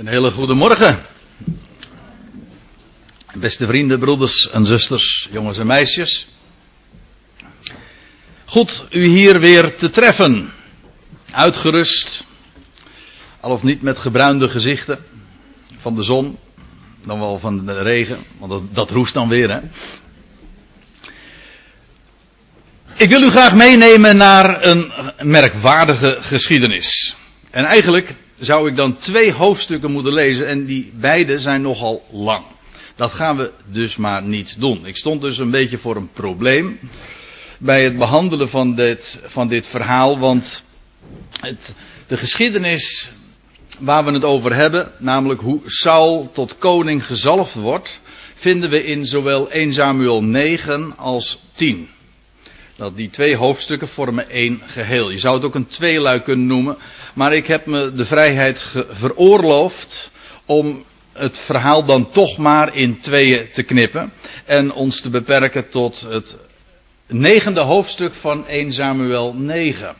Een hele goede morgen. Beste vrienden, broeders en zusters, jongens en meisjes. Goed u hier weer te treffen. Uitgerust. Al of niet met gebruinde gezichten. Van de zon. Dan wel van de regen. Want dat, dat roest dan weer, hè. Ik wil u graag meenemen naar een merkwaardige geschiedenis. En eigenlijk zou ik dan twee hoofdstukken moeten lezen en die beide zijn nogal lang. Dat gaan we dus maar niet doen. Ik stond dus een beetje voor een probleem bij het behandelen van dit, van dit verhaal, want het, de geschiedenis waar we het over hebben, namelijk hoe Saul tot koning gezalfd wordt, vinden we in zowel 1 Samuel 9 als 10. Dat die twee hoofdstukken vormen één geheel. Je zou het ook een tweelui kunnen noemen. Maar ik heb me de vrijheid veroorloofd om het verhaal dan toch maar in tweeën te knippen. En ons te beperken tot het negende hoofdstuk van 1 Samuel 9.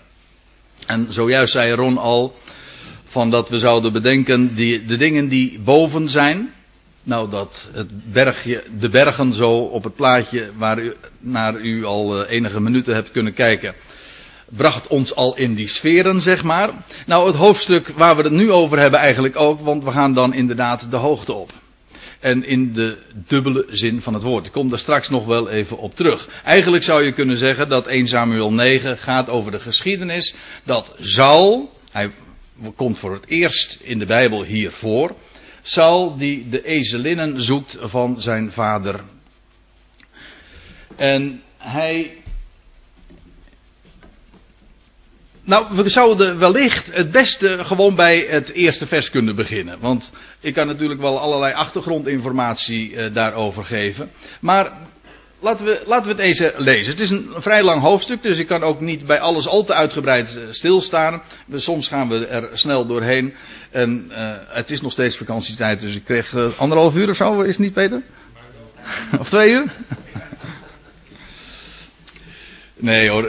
En zojuist zei Ron al van dat we zouden bedenken die, de dingen die boven zijn. Nou, dat het bergje, de bergen zo op het plaatje waar u, naar u al eh, enige minuten hebt kunnen kijken, bracht ons al in die sferen, zeg maar. Nou, het hoofdstuk waar we het nu over hebben eigenlijk ook, want we gaan dan inderdaad de hoogte op. En in de dubbele zin van het woord. Ik kom daar straks nog wel even op terug. Eigenlijk zou je kunnen zeggen dat 1 Samuel 9 gaat over de geschiedenis dat Saul, hij komt voor het eerst in de Bijbel hier voor, Saul die de ezelinnen zoekt van zijn vader. En hij. Nou, we zouden wellicht het beste gewoon bij het eerste vers kunnen beginnen. Want ik kan natuurlijk wel allerlei achtergrondinformatie uh, daarover geven. Maar Laten we, laten we het eens lezen. Het is een vrij lang hoofdstuk, dus ik kan ook niet bij alles al te uitgebreid eh, stilstaan. Soms gaan we er snel doorheen. En het is nog steeds vakantietijd, dus ik kreeg anderhalf uur of zo, is het niet Peter? of twee uur? nee hoor,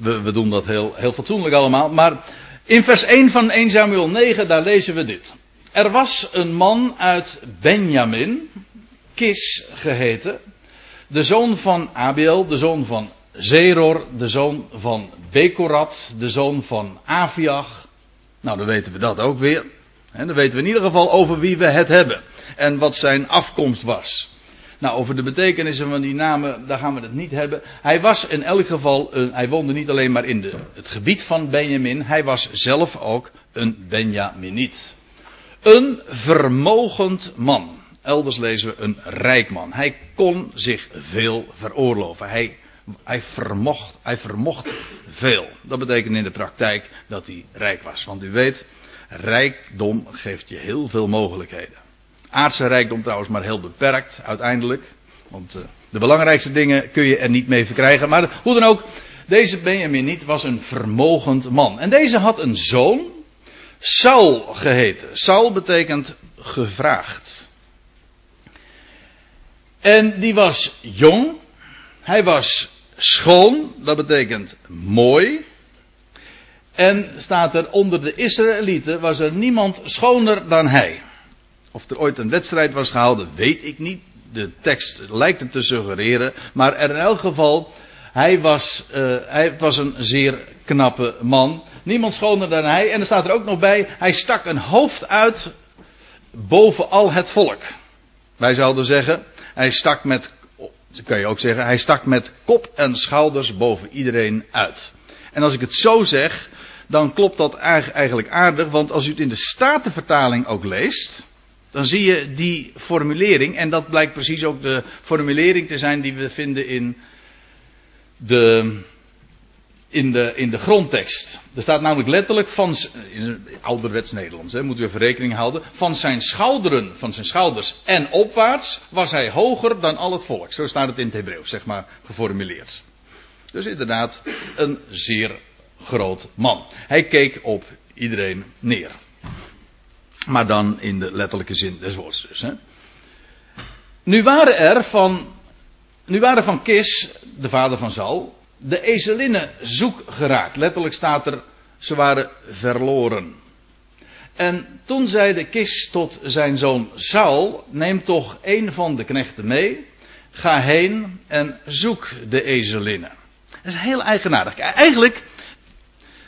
we, doen dat heel, heel fatsoenlijk allemaal. Maar in vers 1 van 1 Samuel 9, daar lezen we dit. Er was een man uit Benjamin, Kis geheten de zoon van Abiel, de zoon van Zeror, de zoon van Bekorat, de zoon van Aviach. Nou, dan weten we dat ook weer. En dan weten we in ieder geval over wie we het hebben. En wat zijn afkomst was. Nou, over de betekenissen van die namen, daar gaan we het niet hebben. Hij was in elk geval, een, hij woonde niet alleen maar in de, het gebied van Benjamin, hij was zelf ook een Benjaminiet. Een vermogend man. Elders lezen we een rijk man. Hij kon zich veel veroorloven. Hij, hij, vermocht, hij vermocht veel. Dat betekent in de praktijk dat hij rijk was. Want u weet, rijkdom geeft je heel veel mogelijkheden. Aardse rijkdom trouwens maar heel beperkt uiteindelijk. Want uh, de belangrijkste dingen kun je er niet mee verkrijgen. Maar hoe dan ook, deze Benjamin niet was een vermogend man. En deze had een zoon, Saul geheten. Saul betekent gevraagd. En die was jong. Hij was schoon, dat betekent mooi. En staat er onder de Israëlieten was er niemand schoner dan hij. Of er ooit een wedstrijd was gehouden, weet ik niet. De tekst lijkt het te suggereren. Maar in elk geval, hij was, uh, hij was een zeer knappe man. Niemand schoner dan hij. En er staat er ook nog bij, hij stak een hoofd uit boven al het volk. Wij zouden zeggen, hij stak met, kan je ook zeggen, hij stak met kop en schouders boven iedereen uit. En als ik het zo zeg, dan klopt dat eigenlijk aardig, want als u het in de Statenvertaling ook leest, dan zie je die formulering, en dat blijkt precies ook de formulering te zijn die we vinden in de in de, in de grondtekst. Er staat namelijk letterlijk van, in ouderwets Nederlands, hè, moeten we even rekening houden, van zijn schouderen, van zijn schouders en opwaarts was hij hoger dan al het volk. Zo staat het in het Hebreeuws, zeg maar, geformuleerd. Dus inderdaad, een zeer groot man. Hij keek op iedereen neer. Maar dan in de letterlijke zin des woords dus. Hè. Nu waren er van, nu waren van Kis, de vader van Saul, de ezelinnen zoek geraakt. Letterlijk staat er, ze waren verloren. En toen zei de kist tot zijn zoon Saul: Neem toch een van de knechten mee. Ga heen en zoek de ezelinnen. Dat is heel eigenaardig. Eigenlijk,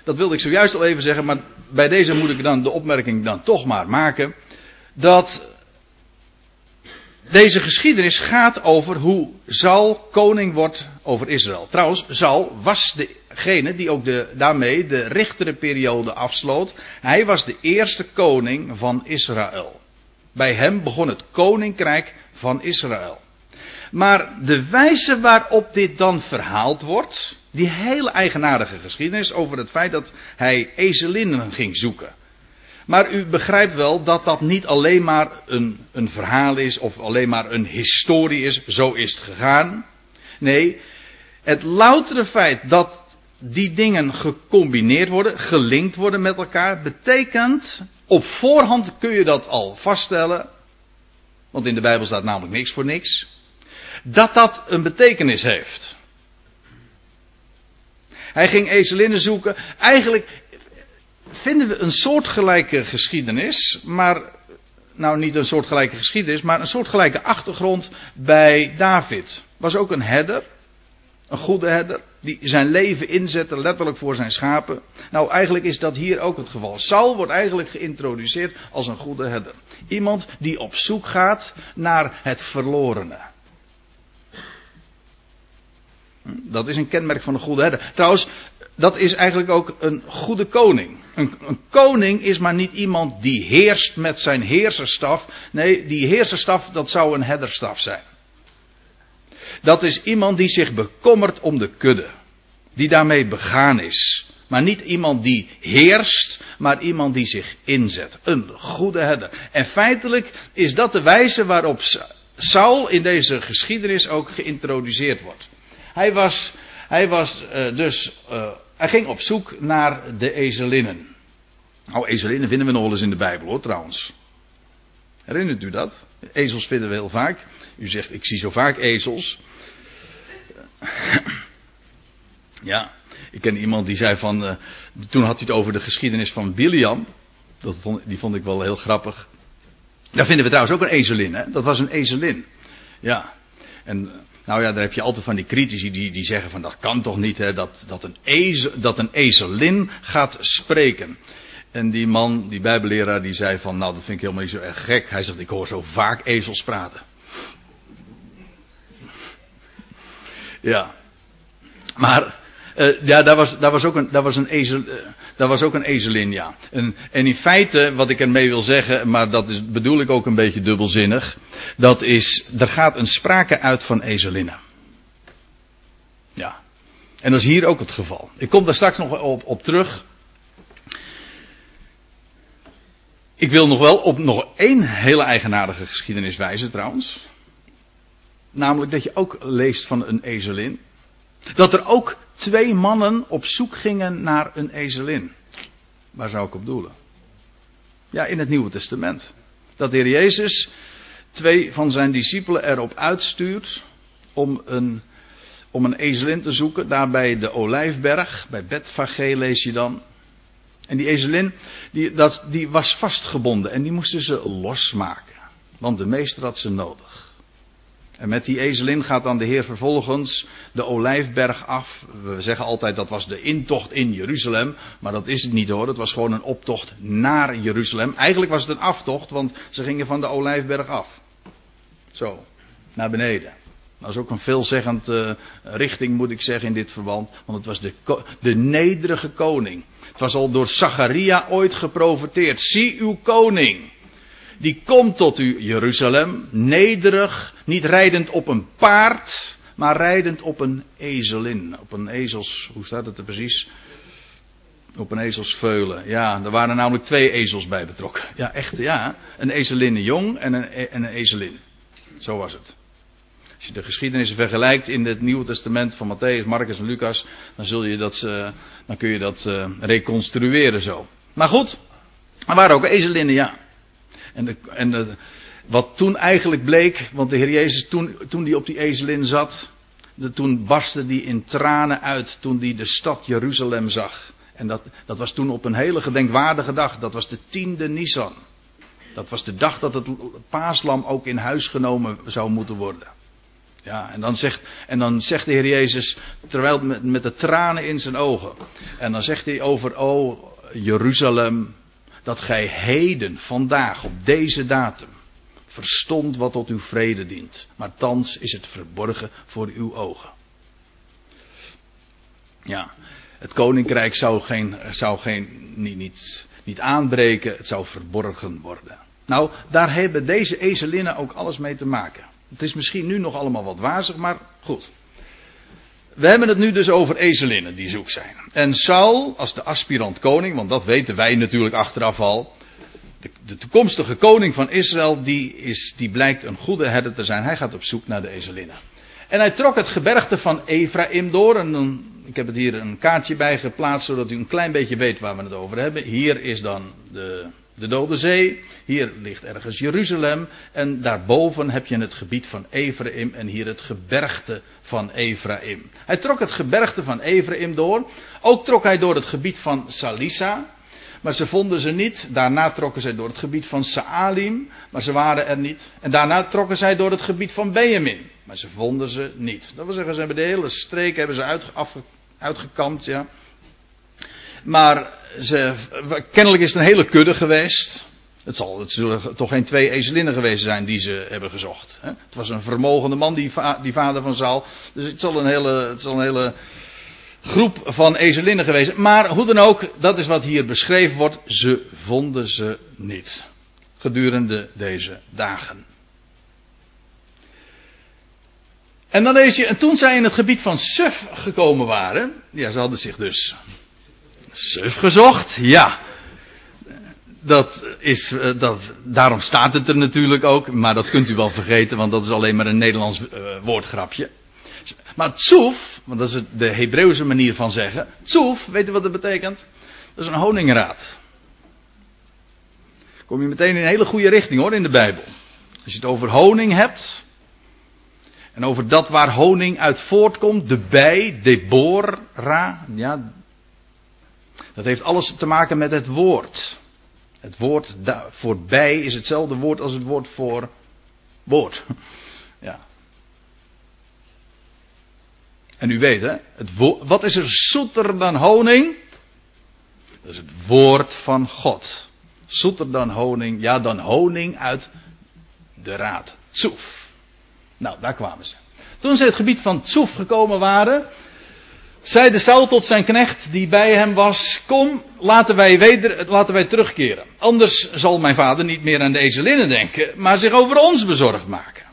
dat wilde ik zojuist al even zeggen, maar bij deze moet ik dan de opmerking dan toch maar maken. Dat deze geschiedenis gaat over hoe Saul koning wordt over Israël. Trouwens, Saul was degene die ook de, daarmee de richterenperiode afsloot. Hij was de eerste koning van Israël. Bij hem begon het koninkrijk van Israël. Maar de wijze waarop dit dan verhaald wordt, die hele eigenaardige geschiedenis over het feit dat hij ezelinnen ging zoeken. Maar u begrijpt wel dat dat niet alleen maar een, een verhaal is of alleen maar een historie is, zo is het gegaan. Nee, het loutere feit dat die dingen gecombineerd worden, gelinkt worden met elkaar, betekent, op voorhand kun je dat al vaststellen, want in de Bijbel staat namelijk niks voor niks, dat dat een betekenis heeft. Hij ging ezelinnen zoeken. Eigenlijk vinden we een soortgelijke geschiedenis, maar nou niet een soortgelijke geschiedenis, maar een soortgelijke achtergrond bij David. Was ook een herder, een goede herder, die zijn leven inzette letterlijk voor zijn schapen. Nou, eigenlijk is dat hier ook het geval. Saul wordt eigenlijk geïntroduceerd als een goede herder. Iemand die op zoek gaat naar het verlorene. Dat is een kenmerk van een goede herder. Trouwens, dat is eigenlijk ook een goede koning. Een, een, koning is maar niet iemand die heerst met zijn heerserstaf. Nee, die heerserstaf, dat zou een herderstaf zijn. Dat is iemand die zich bekommert om de kudde. Die daarmee begaan is. Maar niet iemand die heerst, maar iemand die zich inzet. Een goede herder. En feitelijk is dat de wijze waarop Saul in deze geschiedenis ook geïntroduceerd wordt. Hij was, hij was uh, dus, uh, hij ging op zoek naar de ezelinnen. Nou, ezelinnen vinden we nog wel eens in de Bijbel hoor, trouwens. Herinnert u dat? Ezels vinden we heel vaak. U zegt, ik zie zo vaak ezels. Ja, ik ken iemand die zei van, uh, toen had hij het over de geschiedenis van Biliam. Dat die vond ik wel heel grappig. Daar vinden we trouwens ook een ezelin, hè? Dat was een ezelin. Ja. En nou ja, daar heb je altijd van die critici die, die zeggen van dat kan toch niet, hè, dat, dat, een ezel, dat een ezelin gaat spreken. En die man, die bijbelleraar, die zei van nou dat vind ik helemaal niet zo erg gek. Hij zegt ik hoor zo vaak ezels praten. Ja. Maar uh, ja, daar was, daar was ook een, daar was een, ezel, uh, daar was ook een ja. En, en in feite, wat ik ermee wil zeggen, maar dat is, bedoel ik ook een beetje dubbelzinnig. Dat is, er gaat een sprake uit van ezelinnen. Ja. En dat is hier ook het geval. Ik kom daar straks nog op, op terug. Ik wil nog wel op nog één hele eigenaardige geschiedenis wijzen trouwens. Namelijk dat je ook leest van een ezelin. Dat er ook twee mannen op zoek gingen naar een ezelin. Waar zou ik op doelen? Ja, in het Nieuwe Testament. Dat de Heer Jezus twee van zijn discipelen erop uitstuurt om een, om een ezelin te zoeken. Daar bij de Olijfberg, bij Betfage lees je dan. En die ezelin, die, dat, die was vastgebonden en die moesten ze losmaken. Want de meester had ze nodig. En met die ezelin gaat dan de Heer vervolgens de olijfberg af. We zeggen altijd dat was de intocht in Jeruzalem. Maar dat is het niet hoor. Het was gewoon een optocht naar Jeruzalem. Eigenlijk was het een aftocht, want ze gingen van de olijfberg af. Zo, naar beneden. Dat is ook een veelzeggend uh, richting moet ik zeggen in dit verband. Want het was de, de nederige koning. Het was al door Zacharia ooit geprofeteerd. Zie uw koning die komt tot u, Jeruzalem, nederig, niet rijdend op een paard, maar rijdend op een ezelin. Op een ezels, hoe staat het er precies? Op een ezelsveulen. Ja, er waren namelijk twee ezels bij betrokken. Ja, echt, ja. Een ezelinne jong en een, en een ezelin. Zo was het. Als je de geschiedenissen vergelijkt in het Nieuwe Testament van Matthäus, Marcus en Lucas, dan, zul je dat, uh, dan kun je dat uh, reconstrueren zo. Maar goed, er waren ook ezelinnen, ja. En, en wat toen eigenlijk bleek, want de Heer Jezus toen, toen hij op die ezelin zat, toen barstte hij in tranen uit toen hij de stad Jeruzalem zag. En dat, dat was toen op een hele gedenkwaardige dag. Dat was de tiende Nisan. Dat was de dag dat het paaslam ook in huis genomen zou moeten worden. Ja, en dan zegt, en dan zegt de Heer Jezus, terwijl met, met de tranen in zijn ogen. En dan zegt hij over, o Jeruzalem, dat gij heden, vandaag, op deze datum, verstond wat tot uw vrede dient. Maar thans is het verborgen voor uw ogen. Ja, het koninkrijk zou, geen, zou geen, niet, niet, niet aanbreken, het zou verborgen worden. Nou, daar hebben deze ezelinnen ook alles mee te maken. Het is misschien nu nog allemaal wat wazig, maar goed. We hebben het nu dus over ezelinnen die zoek zijn. En Saul, als de aspirant koning, want dat weten wij natuurlijk achteraf al. De, toekomstige koning van Israël, die, is, die blijkt een goede herder te zijn. Hij gaat op zoek naar de ezelinnen. En hij trok het gebergte van Ephraim door. En ik heb het hier een kaartje bij geplaatst, zodat u een klein beetje weet waar we het over hebben. Hier is dan de, de Dode Zee. Hier ligt ergens Jeruzalem. En daarboven heb je het gebied van Ephraim. En hier het gebergte van Ephraim. Hij trok het gebergte van Ephraim door. Ook trok hij door het gebied van Salisa. Maar ze vonden ze niet. Daarna trokken zij door het gebied van Saalim. Maar ze waren er niet. En daarna trokken zij door het gebied van Benjamin. Maar ze vonden ze niet. Dat wil zeggen, ze hebben de hele streek hebben ze uit, uitgekampt. Ja. Maar ze, kennelijk is het een hele kudde geweest. Het, zal, het zullen toch geen twee ezelinnen geweest zijn die ze hebben gezocht. Hè? Het was een vermogende man, die, die vader van Saul. Dus het zal, een hele, het zal een hele groep van ezelinnen geweest. Maar hoe dan ook, dat is wat hier beschreven wordt. Ze vonden ze niet. Gedurende deze dagen. En dan lees je, en toen zij in het gebied van Suf gekomen waren. Ja, ze hadden zich dus Suf gezocht, ja. Dat is, eh, dat, daarom staat het er natuurlijk ook, maar dat kunt u wel vergeten, want dat is alleen maar een Nederlands uh, woordgrapje. Maar tsoef, want dat is de Hebreeuwse manier van zeggen. Tsoef, weet u wat dat betekent? Dat is een honingraad. Kom je meteen in een hele goede richting hoor in de Bijbel. Als je het over honing hebt. En over dat waar honing uit voortkomt, de bij, Deborah. Ja, dat heeft alles te maken met het woord. Het woord voor bij is hetzelfde woord als het woord voor woord. Ja. En u weet, hè, het wat is er zoeter dan honing? Dat is het woord van God. Zoeter dan honing, ja, dan honing uit de raad. Tsoef. Nou, daar kwamen ze. Toen ze het gebied van Tsoef gekomen waren, zeide Saul tot zijn knecht die bij hem was: Kom, laten wij, weder, laten wij terugkeren. Anders zal mijn vader niet meer aan deze linnen denken, maar zich over ons bezorgd maken.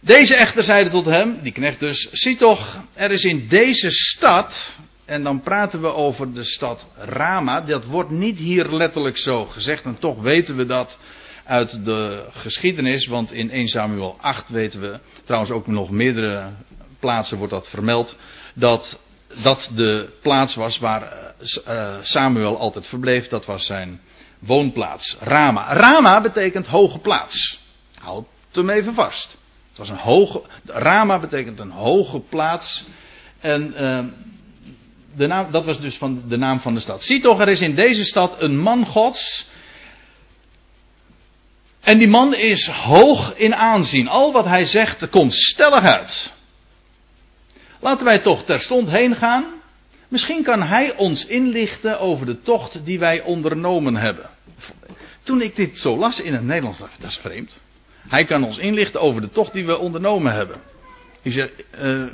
Deze echter zeide tot hem, die knecht dus: Zie toch, er is in deze stad. En dan praten we over de stad Rama. Dat wordt niet hier letterlijk zo gezegd. En toch weten we dat uit de geschiedenis. Want in 1 Samuel 8 weten we. Trouwens ook nog meerdere plaatsen wordt dat vermeld. Dat dat de plaats was waar eh, Samuel altijd verbleef. Dat was zijn woonplaats. Rama. Rama betekent hoge plaats. Houd hem even vast. Het was een hoge. Rama betekent een hoge plaats. En uh, de naam, dat was dus van de naam van de stad. Zie toch, er is in deze stad een man Gods. En die man is hoog in aanzien. Al wat hij zegt komt stellig uit. Laten wij toch terstond heen gaan. Misschien kan hij ons inlichten over de tocht die wij ondernomen hebben. Toen ik dit zo las in het Nederlands, dacht ik, dat is vreemd. Hij kan ons inlichten over de tocht die we ondernomen hebben. Ik zeg, uh,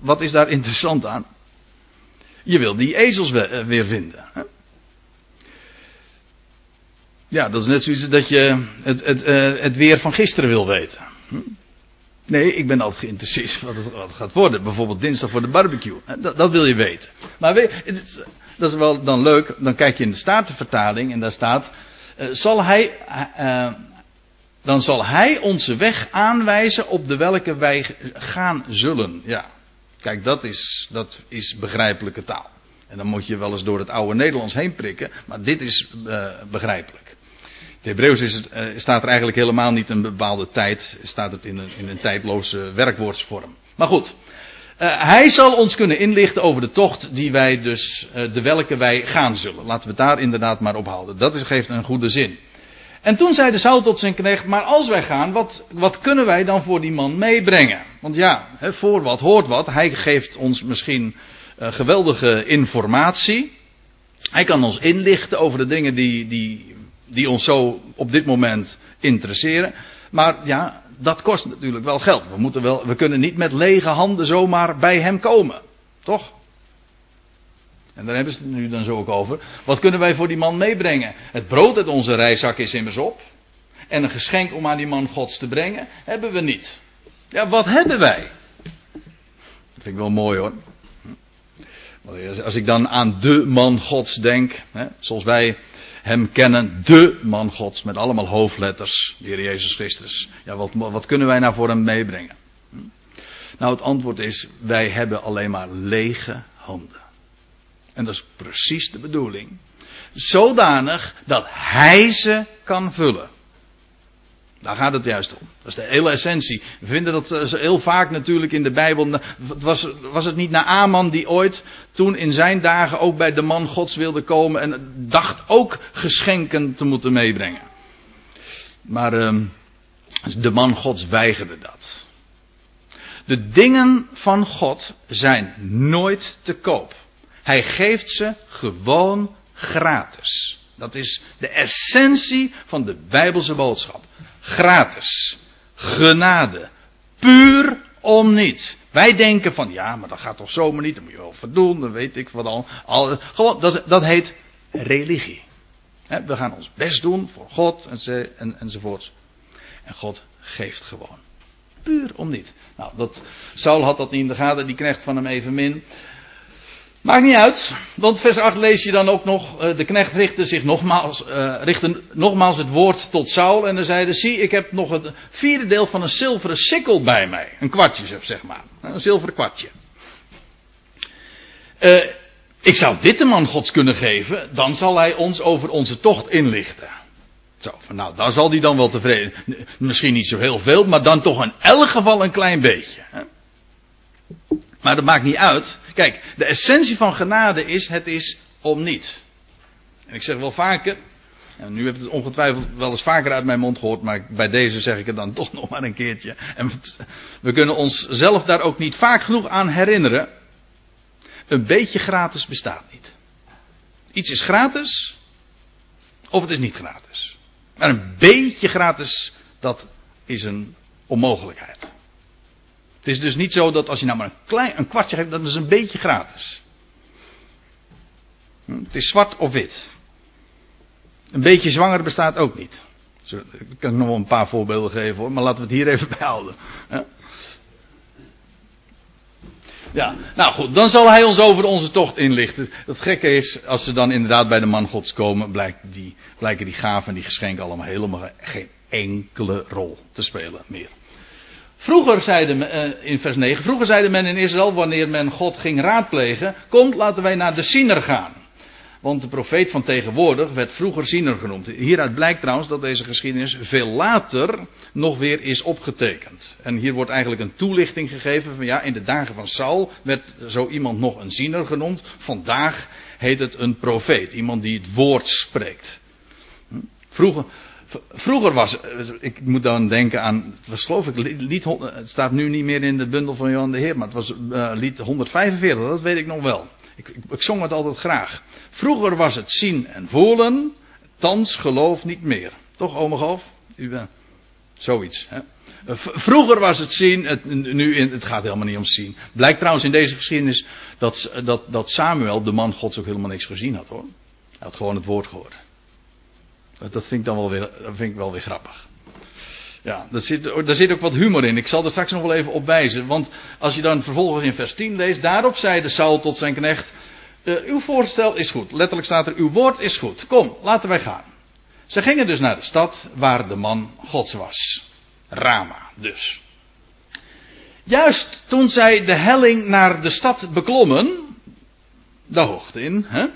wat is daar interessant aan? Je wil die ezels eh, weer vinden. Hè? Ja, dat is net zoiets dat je het, het, uh, het weer van gisteren wil weten. Hm? Nee, ik ben altijd geïnteresseerd wat het, gaat worden. Bijvoorbeeld dinsdag voor de barbecue. Dat, dat wil je weten. Maar dat is wel dan leuk. Dan kijk je in de Statenvertaling en daar staat. Uh, zal hij, uh, dan zal hij onze weg aanwijzen op de welke wij gaan zullen. Ja, kijk, dat is, dat is begrijpelijke taal. En dan moet je wel eens door het oude Nederlands heen prikken, maar dit is begrijpelijk. Het Hebreeuws is het, uh, staat er eigenlijk helemaal niet een bepaalde tijd, staat het in een, in een tijdloze werkwoordsvorm. Maar goed, Uh, hij zal ons kunnen inlichten over de tocht die wij dus, uh, de welke wij gaan zullen. Laten we daar inderdaad maar op houden. Dat geeft een goede zin. En toen zei de Saul tot zijn knecht, maar als wij gaan, wat, wat kunnen wij dan voor die man meebrengen? Want ja, voor wat hoort wat. Hij geeft ons misschien geweldige informatie. Hij kan ons inlichten over de dingen die, die, die ons zo op dit moment interesseren. Maar ja, dat kost natuurlijk wel geld. We, moeten wel, we kunnen niet met lege handen zomaar bij hem komen. Toch? En daar hebben ze het nu dan zo ook over. Wat kunnen wij voor die man meebrengen? Het brood uit onze reiszak is immers op. En een geschenk om aan die man gods te brengen, hebben we niet. Ja, wat hebben wij? Dat vind ik wel mooi hoor. Als ik dan aan de man gods denk, hè, zoals wij hem kennen, de man gods, met allemaal hoofdletters, de Heer Jezus Christus. Ja, wat, wat kunnen wij nou voor hem meebrengen? Hm? Nou, het antwoord is, wij hebben alleen maar lege handen. En dat is precies de bedoeling. Zodanig dat hij ze kan vullen. Daar gaat het juist om. Dat is de hele essentie. We vinden dat eh, heel vaak natuurlijk in de Bijbel. Was, was het niet Naaman die ooit toen in zijn dagen ook bij de man Gods wilde komen en dacht ook geschenken te moeten meebrengen. Maar uh, de man Gods weigerde dat. De dingen van God zijn nooit te koop. Hij geeft ze gewoon gratis. Dat is de essentie van de Bijbelse boodschap. Gratis. Genade. Puur om niets. Wij denken van ja, maar dat gaat toch zomaar niet. Dat moet je wel verdoen, dan weet ik wat al. al gewoon, dat, dat heet religie. we gaan ons best doen voor God en, en, enzovoorts. En God geeft gewoon. Puur om niet. Nou, dat, Saul had dat niet in de gaten, die knecht van hem evenmin. Maakt niet uit, want vers 8 lees je dan ook nog, eh, de knecht richtte zich nogmaals, uh, richtte nogmaals het woord tot Saul en dan zeide, zie ik heb nog het vierde deel van een zilveren sikkel bij mij. Een kwartje zeg maar, een zilveren kwartje. Uh, ik zou dit de man gods kunnen geven, dan zal hij ons over onze tocht inlichten. Zo, van nou, daar zal hij dan wel tevreden. Misschien niet zo heel veel, maar dan toch in elk geval een klein beetje. Hè? Maar dat maakt niet uit. Kijk, de essentie van genade is, het is om niet. En ik zeg wel vaker, en nu heb ik het ongetwijfeld wel eens vaker uit mijn mond gehoord, maar bij deze zeg ik het dan toch nog maar een keertje. En we kunnen ons zelf daar ook niet vaak genoeg aan herinneren. Een beetje gratis bestaat niet. Iets is gratis, of het is niet gratis. Maar een beetje gratis, dat is een onmogelijkheid. Het is dus niet zo dat als je nou maar een, klein, een kwartje geeft, dat is een beetje gratis. Hm, het is zwart of wit. Een beetje zwanger bestaat ook niet. Ik kan nog wel een paar voorbeelden geven hoor, maar laten we het hier even bij houden. Ja, nou goed, dan zal hij ons over onze tocht inlichten. Het gekke is, als ze dan inderdaad bij de man gods komen, blijkt die, blijken die gaven en die geschenken allemaal helemaal geen enkele rol te spelen meer. Vroeger zeiden men, uh, in vers 9, vroeger zeiden men in Israël, wanneer men God ging raadplegen, kom laten wij naar de Siner gaan. Want de profeet van tegenwoordig werd vroeger Siner genoemd. Hieruit blijkt trouwens dat deze geschiedenis veel later nog weer is opgetekend. En hier wordt eigenlijk een toelichting gegeven van ja, in de dagen van Saul werd zo iemand nog een Siner genoemd. Vandaag heet het een profeet, iemand die het woord spreekt. Hm? Vroeger, Vroeger was, ik moet dan denken aan, het was geloof ik lied, het staat nu niet meer in de bundel van Johan de Heer, maar het was uh, lied 145, dat weet ik nog wel. Ik, ik, zong het altijd graag. Vroeger was het zien en voelen, thans geloof niet meer. Toch, ome? U, uh, zoiets. Hè? Vroeger was het zien, het, nu in, het gaat helemaal niet om zien. Blijkt trouwens in deze geschiedenis dat, dat, dat Samuel, de man gods, ook helemaal niks gezien had hoor. Hij had gewoon het woord gehoord. Dat vind ik dan wel weer, dat vind ik wel weer grappig. Ja, daar zit, daar zit ook wat humor in. Ik zal er straks nog wel even op wijzen. Want als je dan vervolgens in vers 10 leest. Daarop zei de Saul tot zijn knecht. Uh, uw voorstel is goed. Letterlijk staat er. Uw woord is goed. Kom, laten wij gaan. Ze gingen dus naar de stad waar de man Gods was. Rama dus. Juist toen zij de helling naar de stad beklommen. De hoogte in. Hè,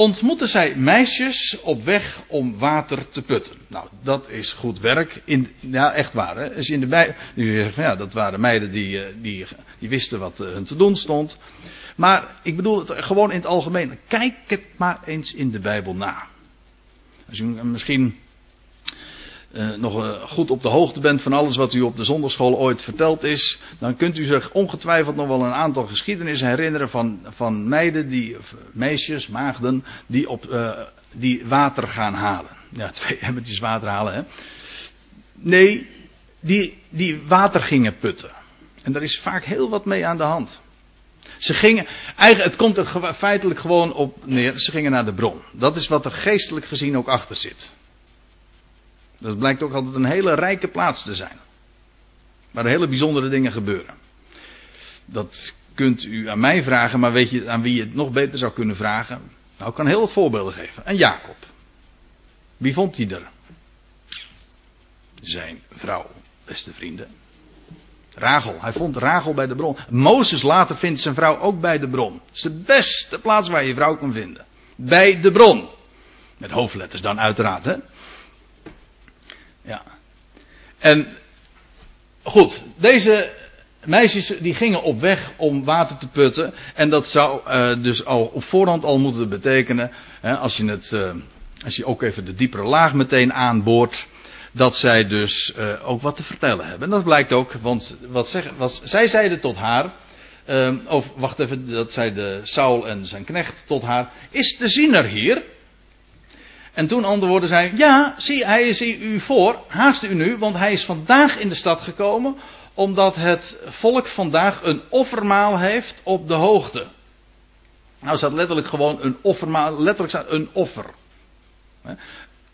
ontmoetten zij meisjes op weg om water te putten. Nou, dat is goed werk. In, ja, echt waar. Hè? In de nu ja, dat waren meiden die, eh, die, die wisten wat eh, hun te doen stond. Maar ik bedoel het gewoon in het algemeen. Kijk het maar eens in de Bijbel na. Als je misschien uh, nog uh, goed op de hoogte bent van alles wat u op de zondagschool ooit verteld is, dan kunt u zich ongetwijfeld nog wel een aantal geschiedenissen herinneren van, van meiden, die, meisjes, maagden, die, op, uh, die water gaan halen. Ja, twee emmertjes water halen, hè. Nee, die, die water gingen putten. En daar is vaak heel wat mee aan de hand. Ze gingen, eigenlijk, het komt er feitelijk gewoon op neer, ze gingen naar de bron. Dat is wat er geestelijk gezien ook achter zit. Dat blijkt ook altijd een hele rijke plaats te zijn. Waar hele bijzondere dingen gebeuren. Dat kunt u aan mij vragen, maar weet je aan wie je het nog beter zou kunnen vragen? Nou, ik kan heel wat voorbeelden geven. En Jacob. Wie vond hij er? Zijn vrouw, beste vrienden. Rachel. Hij vond Rachel bij de bron. Mozes later vindt zijn vrouw ook bij de bron. Het is de beste plaats waar je vrouw kan vinden. Bij de bron. Met hoofdletters dan uiteraard, hè. Ja. En goed, deze meisjes die gingen op weg om water te putten. En dat zou uh, dus al op voorhand al moeten betekenen, hè, als, je het, uh, als je ook even de diepere laag meteen aanboort, dat zij dus uh, ook wat te vertellen hebben. En dat blijkt ook, want wat, zeg, wat zij zeiden tot haar, of wacht even, dat zei de Saul en zijn knecht tot haar, is de ziener hier? En toen antwoordde zij: Ja, zie, hij is u voor. Haast u nu, want hij is vandaag in de stad gekomen. Omdat het volk vandaag een offermaal heeft op de hoogte. Nou staat letterlijk gewoon een offermaal. Letterlijk staat een offer.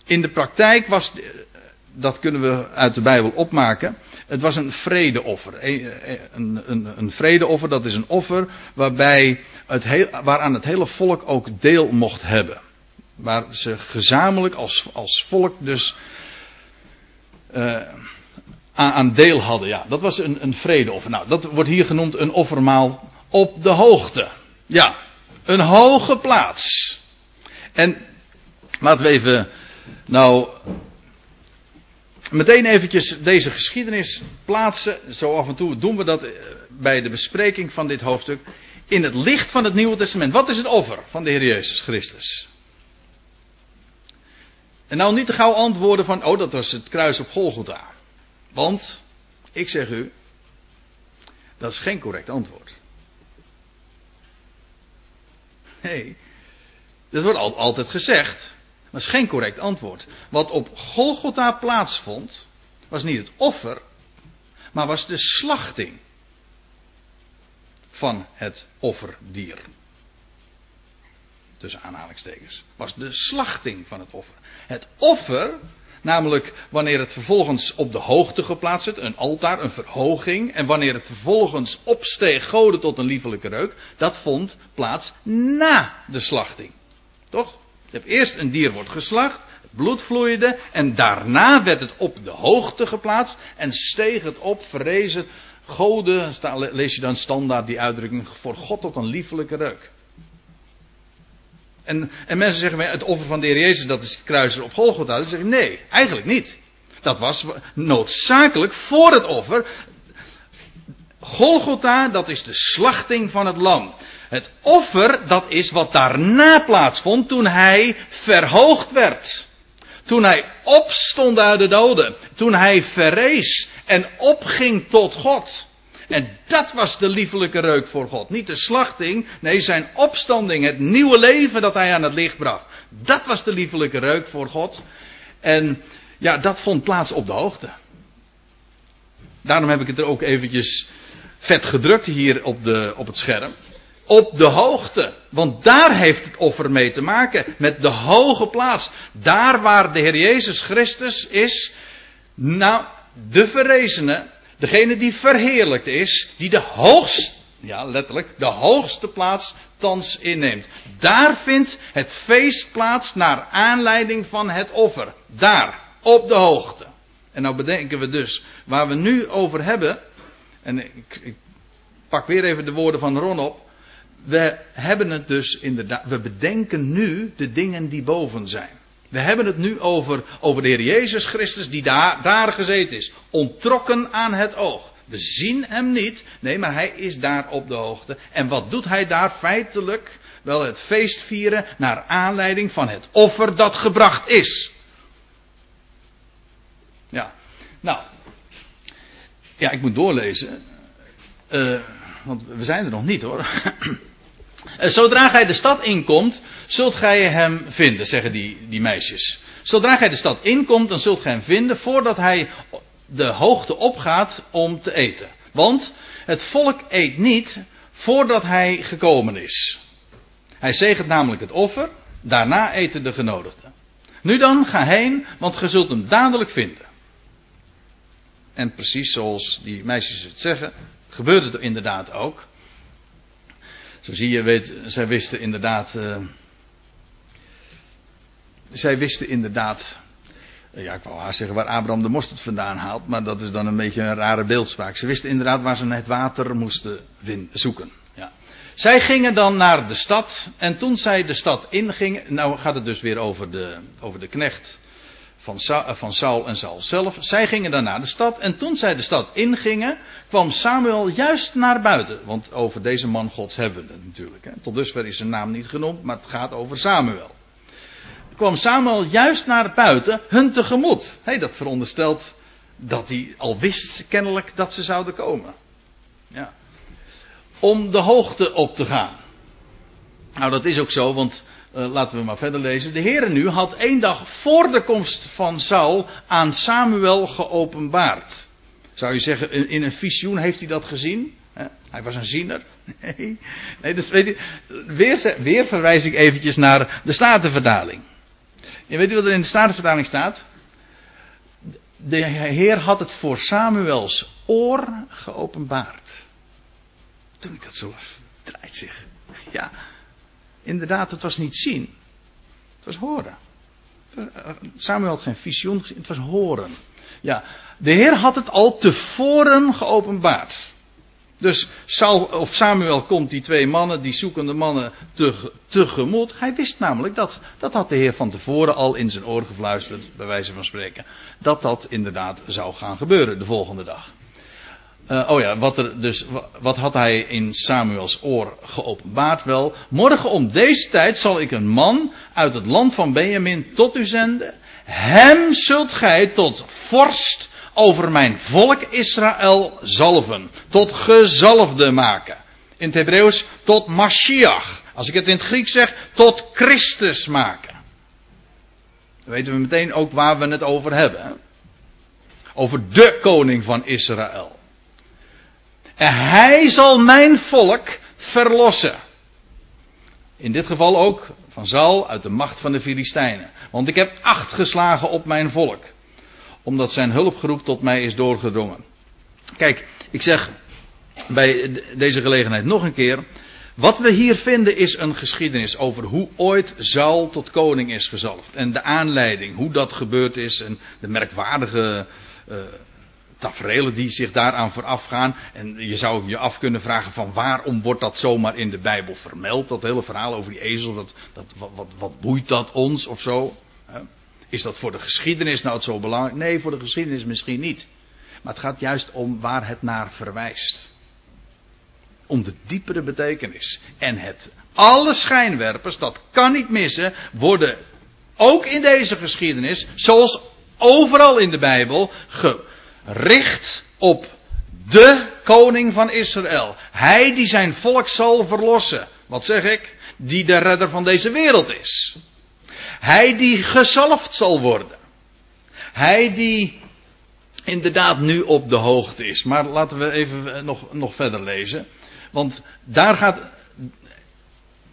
In de praktijk was. Dat kunnen we uit de Bijbel opmaken. Het was een vredeoffer. Een, een, een vredeoffer, dat is een offer waarbij het heel, waaraan het hele volk ook deel mocht hebben. Waar ze gezamenlijk als, als volk dus uh, aan deel hadden. Ja, dat was een, een vredeoffer. Nou, dat wordt hier genoemd een offermaal op de hoogte. Ja, een hoge plaats. En laten we even nou meteen eventjes deze geschiedenis plaatsen. Zo af en toe doen we dat eh, bij de bespreking van dit hoofdstuk. In het licht van het Nieuwe Testament. Wat is het offer van de Heer Jezus Christus? En nou niet te gauw antwoorden van, oh dat was het kruis op Golgotha. Want, ik zeg u, dat is geen correct antwoord. Nee, dat wordt altijd gezegd, maar is geen correct antwoord. Wat op Golgotha plaatsvond, was niet het offer, maar was de slachting van het offerdier tussen aanhalingstekens, was de slachting van het offer. Het offer, namelijk wanneer het vervolgens op de hoogte geplaatst werd, een altaar, een verhoging, en wanneer het vervolgens opsteeg goden tot een liefelijke reuk, dat vond plaats na de slachting. Toch? Eerst een dier wordt geslacht, het bloed vloeide, en daarna werd het op de hoogte geplaatst en steeg het op, verrezen goden, lees je dan standaard die uitdrukking, voor God tot een liefelijke reuk. En, en mensen zeggen, het offer van de Heer Jezus, dat is het kruis op Golgotha. Dan zeg ik, nee, eigenlijk niet. Dat was noodzakelijk voor het offer. Golgotha, dat is de slachting van het lam. Het offer, dat is wat daarna plaatsvond toen hij verhoogd werd. Toen hij opstond uit de doden. Toen hij verrees en opging tot God. En dat was de liefelijke reuk voor God. Niet de slachting, nee zijn opstanding, het nieuwe leven dat hij aan het licht bracht. Dat was de liefelijke reuk voor God. En ja, dat vond plaats op de hoogte. Daarom heb ik het er ook eventjes vet gedrukt hier op, de, op het scherm. Op de hoogte. Want daar heeft het offer mee te maken. Met de hoge plaats. Daar waar de Heer Jezus Christus is. Nou, de verrezene Degene die verheerlijkt is, die de hoogste, ja letterlijk, de hoogste plaats thans inneemt. Daar vindt het feest plaats naar aanleiding van het offer. Daar, op de hoogte. En nou bedenken we dus, waar we nu over hebben, en ik, ik pak weer even de woorden van Ron op. we hebben het dus inderdaad, we bedenken nu de dingen die boven zijn. We hebben het nu over, over de Heer Jezus Christus die daar, daar gezeten is. Ontrokken aan het oog. We zien hem niet. Nee, maar hij is daar op de hoogte. En wat doet hij daar feitelijk? Wel het feest vieren naar aanleiding van het offer dat gebracht is. Ja, nou. Ja, ik moet doorlezen. Uh, want we zijn er nog niet hoor. Eh, zodra gij de stad inkomt, zult gij hem vinden, zeggen die, die meisjes. Zodra gij de stad inkomt, dan zult gij hem vinden voordat hij de hoogte opgaat om te eten. Want het volk eet niet voordat hij gekomen is. Hij zegent namelijk het offer, daarna eten de genodigden. Nu dan, ga heen, want ge zult hem dadelijk vinden. En precies zoals die meisjes het zeggen, gebeurt het inderdaad ook. Zo zie je, weet, zij wisten inderdaad. Uh, zij wisten inderdaad. Uh, ja, ik wou haar zeggen waar Abraham de mosterd vandaan haalt, maar dat is dan een beetje een rare beeldspraak. Ze wisten inderdaad waar ze het water moesten zoeken. Ja. Zij gingen dan naar de stad en toen zij de stad ingingen, nou gaat het dus weer over de, over de knecht van, Sa van Saul en Saul zelf. Zij gingen dan naar de stad en toen zij de stad ingingen, kwam Samuel juist naar buiten. Want over deze man Gods hebben we het natuurlijk. Hè. Tot dusver is zijn naam niet genoemd, maar het gaat over Samuel. Kwam Samuel juist naar buiten hun tegemoet. Hey, dat veronderstelt dat hij al wist kennelijk dat ze zouden komen. Ja. Om de hoogte op te gaan. Nou, dat is ook zo, want uh, laten we maar verder lezen. De Heere nu had één dag voor de komst van Saul aan Samuel geopenbaard. Zou je zeggen, in een visioen heeft hij dat gezien? Hij was een ziener. Nee, nee dus weet je, weer, weer verwijs ik eventjes naar de Statenvertaling. Je weet u wat er in de Statenvertaling staat? De Heer had het voor Samuels oor geopenbaard. Toen ik dat zo las, draait zich. Ja, inderdaad, het was niet zien. Het was horen. Samuel had geen visioen gezien, het was horen. Ja, de Heer had het al tevoren geopenbaard. Dus of Samuel komt die twee mannen, die zoekende mannen, te, tegemoet. Hij wist namelijk dat, dat had de Heer van tevoren al in zijn oor gefluisterd, bij wijze van spreken. Dat dat inderdaad zou gaan gebeuren de volgende dag. Uh, oh ja, wat, er dus, wat had hij in Samuels oor geopenbaard? Wel, morgen om deze tijd zal ik een man uit het land van Benjamin tot u zenden. Hem zult gij tot vorst over mijn volk Israël zalven. Tot gezalfde maken. In het Hebreeuws tot Mashiach. Als ik het in het Grieks zeg, tot Christus maken. Dan weten we meteen ook waar we het over hebben. Over de koning van Israël. En hij zal mijn volk verlossen. In dit geval ook van Zal uit de macht van de Filistijnen. Want ik heb acht geslagen op mijn volk. Omdat zijn hulpgeroep tot mij is doorgedrongen. Kijk, ik zeg bij deze gelegenheid nog een keer. Wat we hier vinden is een geschiedenis over hoe ooit Saul tot koning is gezalfd. En de aanleiding, hoe dat gebeurd is en de merkwaardige uh, tafereelen die zich daaraan voorafgaan. En je zou je af kunnen vragen van waarom wordt dat zomaar in de Bijbel vermeld? Dat hele verhaal over die ezel, dat, dat, wat, wat, wat boeit dat ons of zo? Is dat voor de geschiedenis nou zo belangrijk? Nee, voor de geschiedenis misschien niet. Maar het gaat juist om waar het naar verwijst. Om de diepere betekenis. En het, alle schijnwerpers, dat kan niet missen, worden ook in deze geschiedenis, zoals overal in de Bijbel, ge, richt op de koning van Israël. Hij die zijn volk zal verlossen. Wat zeg ik? Die de redder van deze wereld is. Hij die gezalfd zal worden. Hij die inderdaad nu op de hoogte is. Maar laten we even nog, nog verder lezen. Want daar gaat.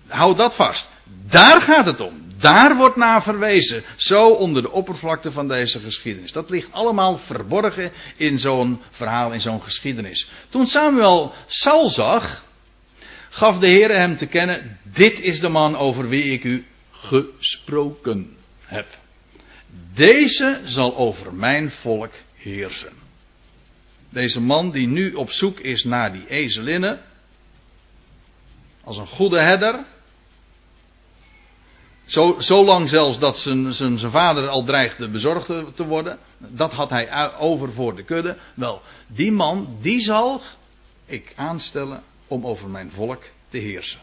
Houd dat vast. Daar gaat het om. Daar wordt naar verwezen. Zo onder de oppervlakte van deze geschiedenis. Dat ligt allemaal verborgen in zo'n verhaal, in zo'n geschiedenis. Toen Samuel Saul zag, gaf de Heer hem te kennen: Dit is de man over wie ik u gesproken heb. Deze zal over mijn volk heersen. Deze man die nu op zoek is naar die ezelinnen. Als een goede herder. Zo, zo lang zelfs dat zijn, zijn, zijn vader al dreigde bezorgd te worden. Dat had hij over voor de kudde. Wel, die man, die zal ik aanstellen om over mijn volk te heersen.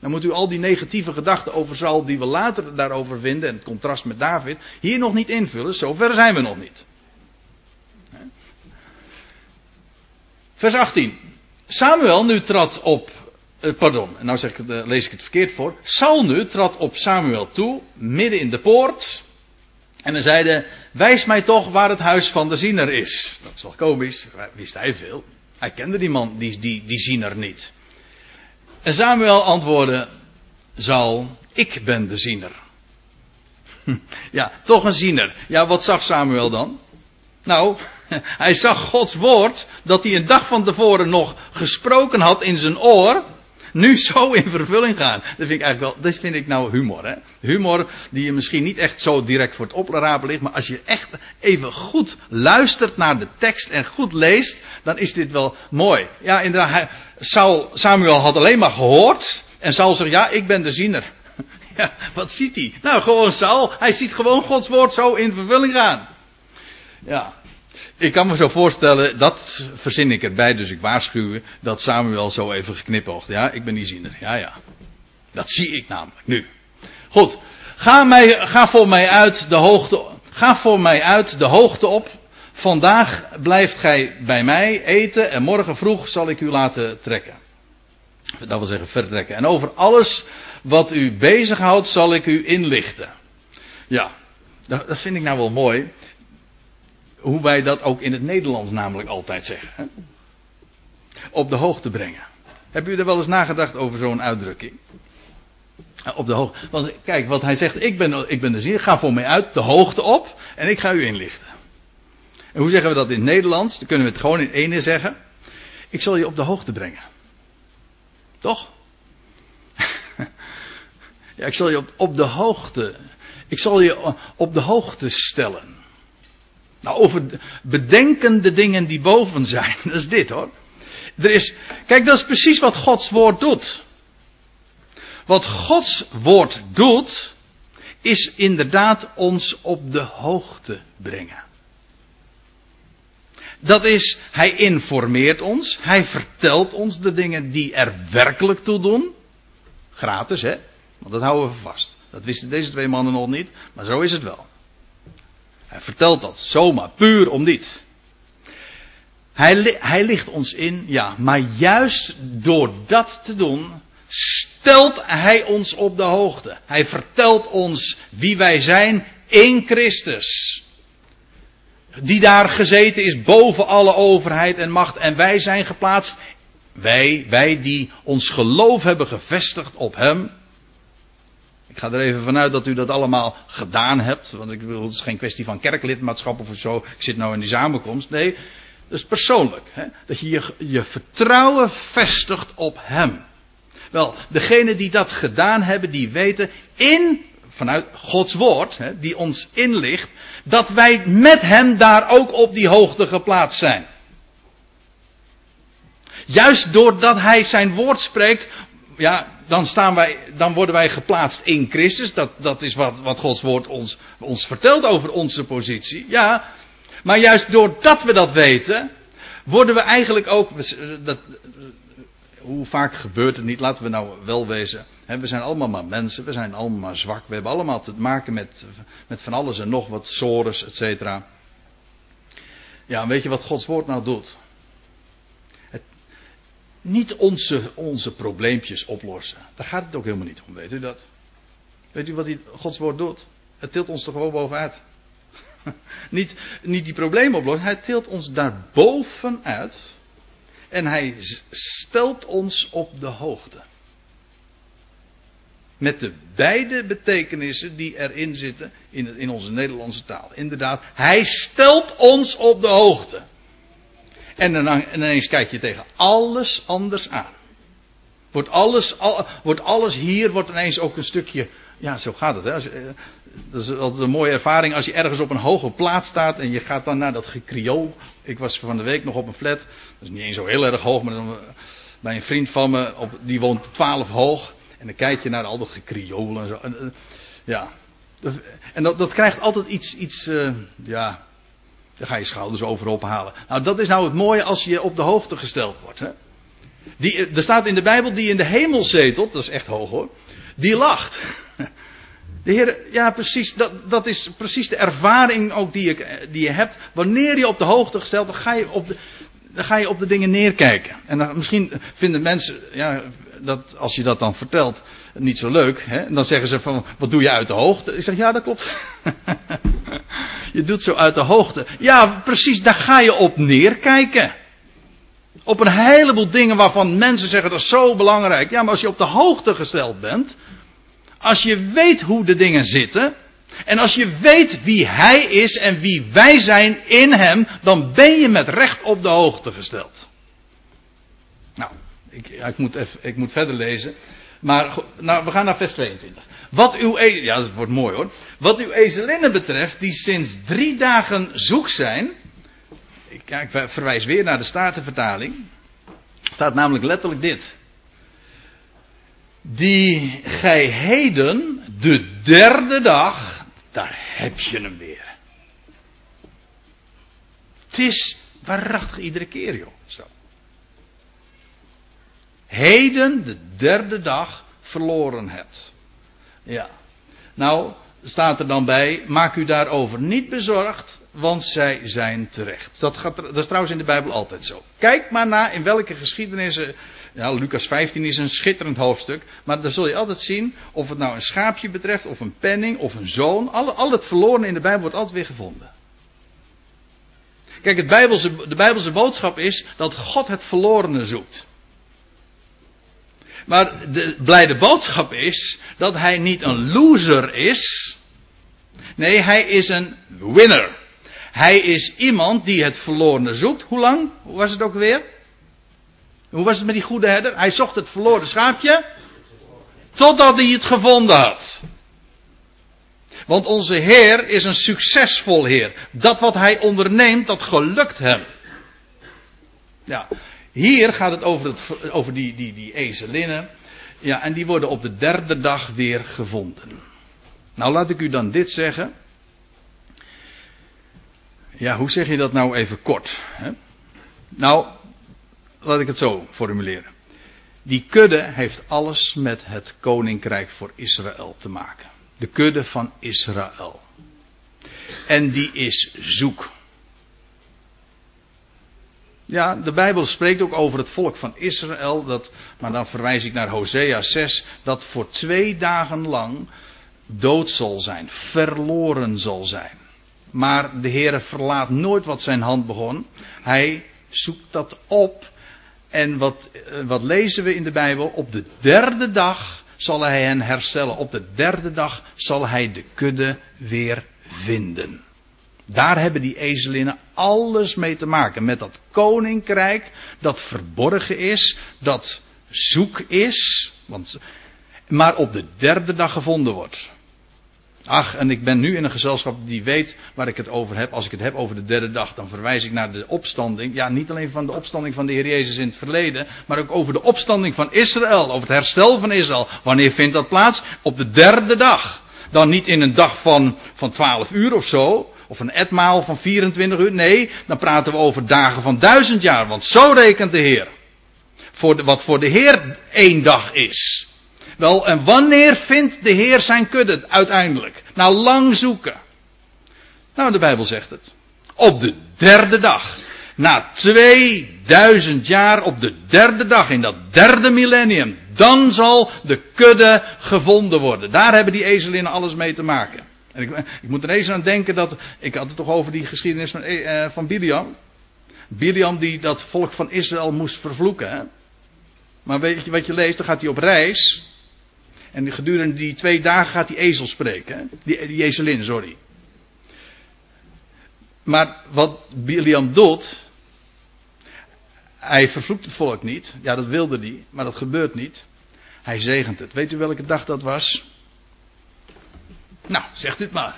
Dan moet u al die negatieve gedachten over Saul die we later daarover vinden, en het contrast met David, hier nog niet invullen. Zover zijn we nog niet. Vers 18. Samuel nu trad op. Eh, pardon, nou zeg ik, eh, lees ik het verkeerd voor. Saul nu trad op Samuel toe, midden in de poort. En hij zeide: Wijs mij toch waar het huis van de ziener is. Dat is wel komisch, wist hij veel. Hij kende die man, die, die, die ziener niet. En Samuel antwoordde: Saul, ik ben de ziener. Ja, toch een ziener. Ja, wat zag Samuel dan? Nou, hij zag Gods woord dat hij een dag van tevoren nog gesproken had in zijn oor. Nu zo in vervulling gaan. Dat vind ik eigenlijk wel, dat vind ik nou humor. Hè? Humor die je misschien niet echt zo direct voor het oprapen ligt. Maar als je echt even goed luistert naar de tekst en goed leest. Dan is dit wel mooi. Ja, inderdaad. Saul, Samuel had alleen maar gehoord. En Saul zegt, ja, ik ben de ziener. Ja, wat ziet hij? Nou, gewoon Saul. Hij ziet gewoon Gods woord zo in vervulling gaan. Ja. Ik kan me zo voorstellen, dat verzin ik erbij, dus ik waarschuw dat Samuel zo even geknippoogt. Ja, ik ben die. Ja, ja. Dat zie ik namelijk nu. Goed. Ga, mij, ga voor mij uit de hoogte, ga voor mij uit de hoogte op. Vandaag blijft gij bij mij eten en morgen vroeg zal ik u laten trekken. Dat wil zeggen vertrekken. En over alles wat u bezighoudt zal ik u inlichten. Ja, dat vind ik nou wel mooi hoe wij dat ook in het Nederlands namelijk altijd zeggen. Hè? Op de hoogte brengen. Heb u er wel eens nagedacht over zo'n uitdrukking? Op de hoogte. Want kijk, wat hij zegt, ik ben, ik ben de zin, ga voor mij uit, de hoogte op en ik ga u inlichten. En hoe zeggen we dat in het Nederlands? Dan kunnen we het gewoon in ene zeggen. Ik zal je op de hoogte brengen. Toch? ja, ik zal je op de hoogte. Ik zal je op de hoogte stellen. Nou, over bedenkende dingen die boven zijn. Dat is dit hoor. Er is, kijk, dat is precies wat Gods woord doet. Wat Gods woord doet, is inderdaad ons op de hoogte brengen. Dat is, hij informeert ons, hij vertelt ons de dingen die er werkelijk toe doen. Gratis, hè? Want dat houden we vast. Dat wisten deze twee mannen nog niet, maar zo is het wel. Hij vertelt dat zomaar, puur om dit. Hij, hij ligt ons in, ja, maar juist door dat te doen, stelt hij ons op de hoogte. Hij vertelt ons wie wij zijn in Christus. Die daar gezeten is boven alle overheid en macht. En wij zijn geplaatst. Wij, wij die ons geloof hebben gevestigd op Hem. Ik ga er even vanuit dat u dat allemaal gedaan hebt. Want ik bedoel, het is geen kwestie van kerklidmaatschap of zo. Ik zit nou in die samenkomst. Nee, dat is persoonlijk. Hè? Dat je, je je vertrouwen vestigt op Hem. Wel, degenen die dat gedaan hebben, die weten in, vanuit Gods woord, hè, die ons inlicht, dat wij met Hem daar ook op die hoogte geplaatst zijn. Juist doordat Hij zijn woord spreekt, ja, dan, staan wij, dan worden wij geplaatst in Christus. Dat, dat is wat, wat Gods woord ons, ons vertelt over onze positie. Ja, maar juist doordat we dat weten, worden we eigenlijk ook. Dat, hoe vaak gebeurt het niet? Laten we nou wel wezen. we zijn allemaal maar mensen, we zijn allemaal maar zwak. We hebben allemaal te maken met, met van alles en nog wat, sores, et cetera. Ja, weet je wat Gods woord nou doet? Niet onze, onze probleempjes oplossen. Daar gaat het ook helemaal niet om, weet u dat? Weet u wat die Gods woord doet? Het tilt ons er gewoon bovenuit. niet, niet die problemen oplossen, hij tilt ons daar bovenuit. En hij stelt ons op de hoogte. Met de beide betekenissen die erin zitten in, in onze Nederlandse taal. Inderdaad, hij stelt ons op de hoogte. En dan ineens kijk je tegen alles anders aan. Wordt alles, al, wordt alles hier wordt ineens ook een stukje. Ja, zo gaat het. Hè? Eh, dat is altijd een mooie ervaring als je ergens op een hoge plaats staat en je gaat dan naar dat gekrio. Ik was van de week nog op een flat. Dat is niet eens zo heel erg hoog, maar dan, bij een vriend van me, op, die woont 12 hoog. En dan kijk je naar al dat gekrioel en zo. En, eh, ja. En dat, dat krijgt altijd iets, iets ja, daar ga je schouders over ophalen. Nou, dat is nou het mooie als je op de hoogte gesteld wordt. Hè? Die, eh, er staat in de Bijbel, die in de hemel zetelt, dat is echt hoog hoor, die lacht. De Heer, ja precies, dat, dat is precies de ervaring ook die je, die je hebt. Wanneer je op de hoogte gesteld, dan ga je op de, dan ga je op de dingen neerkijken. En dan, misschien vinden mensen, ja, dat, als je dat dan vertelt, niet zo leuk. Hè? En dan zeggen ze van, wat doe je uit de hoogte? Ik zeg, ja, dat klopt. je doet zo uit de hoogte. Ja, precies, daar ga je op neerkijken. Op een heleboel dingen waarvan mensen zeggen dat is zo belangrijk. Ja, maar als je op de hoogte gesteld bent, als je weet hoe de dingen zitten, en als je weet wie Hij is en wie wij zijn in Hem, dan ben je met recht op de hoogte gesteld. Nou, ik, ik, moet, even, ik moet verder lezen. Maar nou, we gaan naar vers 22. Wat uw, e- ja, dat wordt mooi hoor. Wat uw ezelinnen betreft, die sinds drie dagen zoek zijn. Ik, ik verwijs weer naar de Statenvertaling. Er staat namelijk letterlijk dit. Die gij heden, de derde dag, daar heb je hem weer. Het is waarachtig iedere keer, joh. Zo. Heden, de derde dag, verloren hebt. Ja. Nou, staat er dan bij, maak u daarover niet bezorgd, want zij zijn terecht. Dat, gaat, dat is trouwens in de Bijbel altijd zo. Kijk maar na in welke geschiedenissen. Ja, Lucas 15 is een schitterend hoofdstuk. Maar dan zul je altijd zien of het nou een schaapje betreft, of een penning, of een zoon. Al, al het verloren in de Bijbel wordt altijd weer gevonden. Kijk, het de Bijbelse boodschap is dat God het verlorene zoekt. Maar de blijde boodschap is dat hij niet een loser is. Nee, hij is een winner. Hij is iemand die het verlorene zoekt. Hoe lang? Hoe was het ook weer? Hoe was het met die goede herder? Hij zocht het verloren schaapje. Totdat hij het gevonden had. Want onze Heer is een succesvol Heer. Dat wat hij onderneemt, dat gelukt hem. Ja, hier gaat het over, het, over die, die, die ezelinnen. Ja, en die worden op de derde dag weer gevonden. Nou, laat ik u dan dit zeggen. Ja, hoe zeg je dat nou even kort? Hè? Nou, laat ik het zo formuleren. Die kudde heeft alles met het koninkrijk voor Israël te maken. De kudde van Israël. En die is zoek. Ja, de Bijbel spreekt ook over het volk van Israël, dat, maar dan verwijs ik naar Hosea 6, dat voor twee dagen lang dood zal zijn, verloren zal zijn. Maar de Heer verlaat nooit wat zijn hand begon. Hij zoekt dat op. En wat, eh, wat lezen we in de Bijbel? Op de derde dag zal hij hen herstellen. Op de derde dag zal hij de kudde weer vinden. Daar hebben die ezelinnen alles mee te maken. Met dat koninkrijk dat verborgen is, dat zoek is, want, maar op de derde dag gevonden wordt. Ach, en ik ben nu in een gezelschap die weet waar ik het over heb. Als ik het heb over de derde dag, dan verwijs ik naar de opstanding. Ja, niet alleen van de opstanding van de Heer Jezus in het verleden, maar ook over de opstanding van Israël, over het herstel van Israël. Wanneer vindt dat plaats? Op de derde dag. Dan niet in een dag van, van 12 uur of zo, of een etmaal van 24 uur. Nee, dan praten we over dagen van duizend jaar, want zo rekent de Heer. Voor de, wat voor de Heer één dag is. Wel, en wanneer vindt de Heer zijn kudde uiteindelijk? Nou, lang zoeken. Nou, de Bijbel zegt het. Op de derde dag. Na 2000 jaar op de derde dag, in dat derde millennium, dan zal de kudde gevonden worden. Daar hebben die ezelinnen alles mee te maken. Ik, moet er eens aan denken dat, ik had het toch over die geschiedenis van, eh, van Biliam. Biliam die dat volk van Israël moest vervloeken. Hè? Maar weet je wat je leest? Dan gaat hij op reis. En gedurende die twee dagen gaat die ezel spreken. Hè? Die, die sorry. Maar wat Biliam doet. Hij vervloekt het volk niet. Ja, dat wilde hij. Maar dat gebeurt niet. Hij zegent het. Weet u welke dag dat was? Nou, zegt het maar.